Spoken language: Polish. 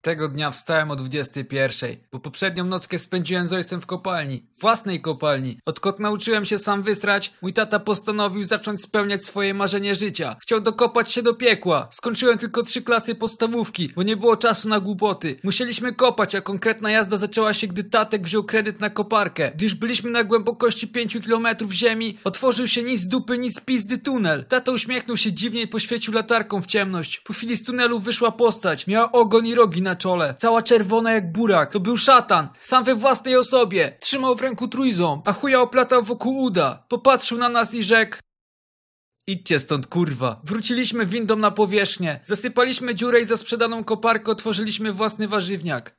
Tego dnia wstałem o 21, bo poprzednią nockę spędziłem z ojcem w kopalni. Własnej kopalni. Odkąd nauczyłem się sam wysrać, mój tata postanowił zacząć spełniać swoje marzenie życia. Chciał dokopać się do piekła. Skończyłem tylko trzy klasy podstawówki, bo nie było czasu na głupoty. Musieliśmy kopać, a konkretna jazda zaczęła się, gdy tatek wziął kredyt na koparkę. Gdy już byliśmy na głębokości 5 kilometrów ziemi, otworzył się ni z dupy, ni z pizdy tunel. Tata uśmiechnął się dziwnie i poświecił latarką w ciemność. Po chwili z tunelu wyszła postać. Miała ogon i rogi na czole. Cała czerwona jak burak. To był szatan. Sam we własnej osobie. Trzymał w ręku trójząb, a chuja oplatał wokół uda. Popatrzył na nas i rzekł... Idźcie stąd, kurwa. Wróciliśmy windą na powierzchnię. Zasypaliśmy dziurę i za sprzedaną koparkę otworzyliśmy własny warzywniak.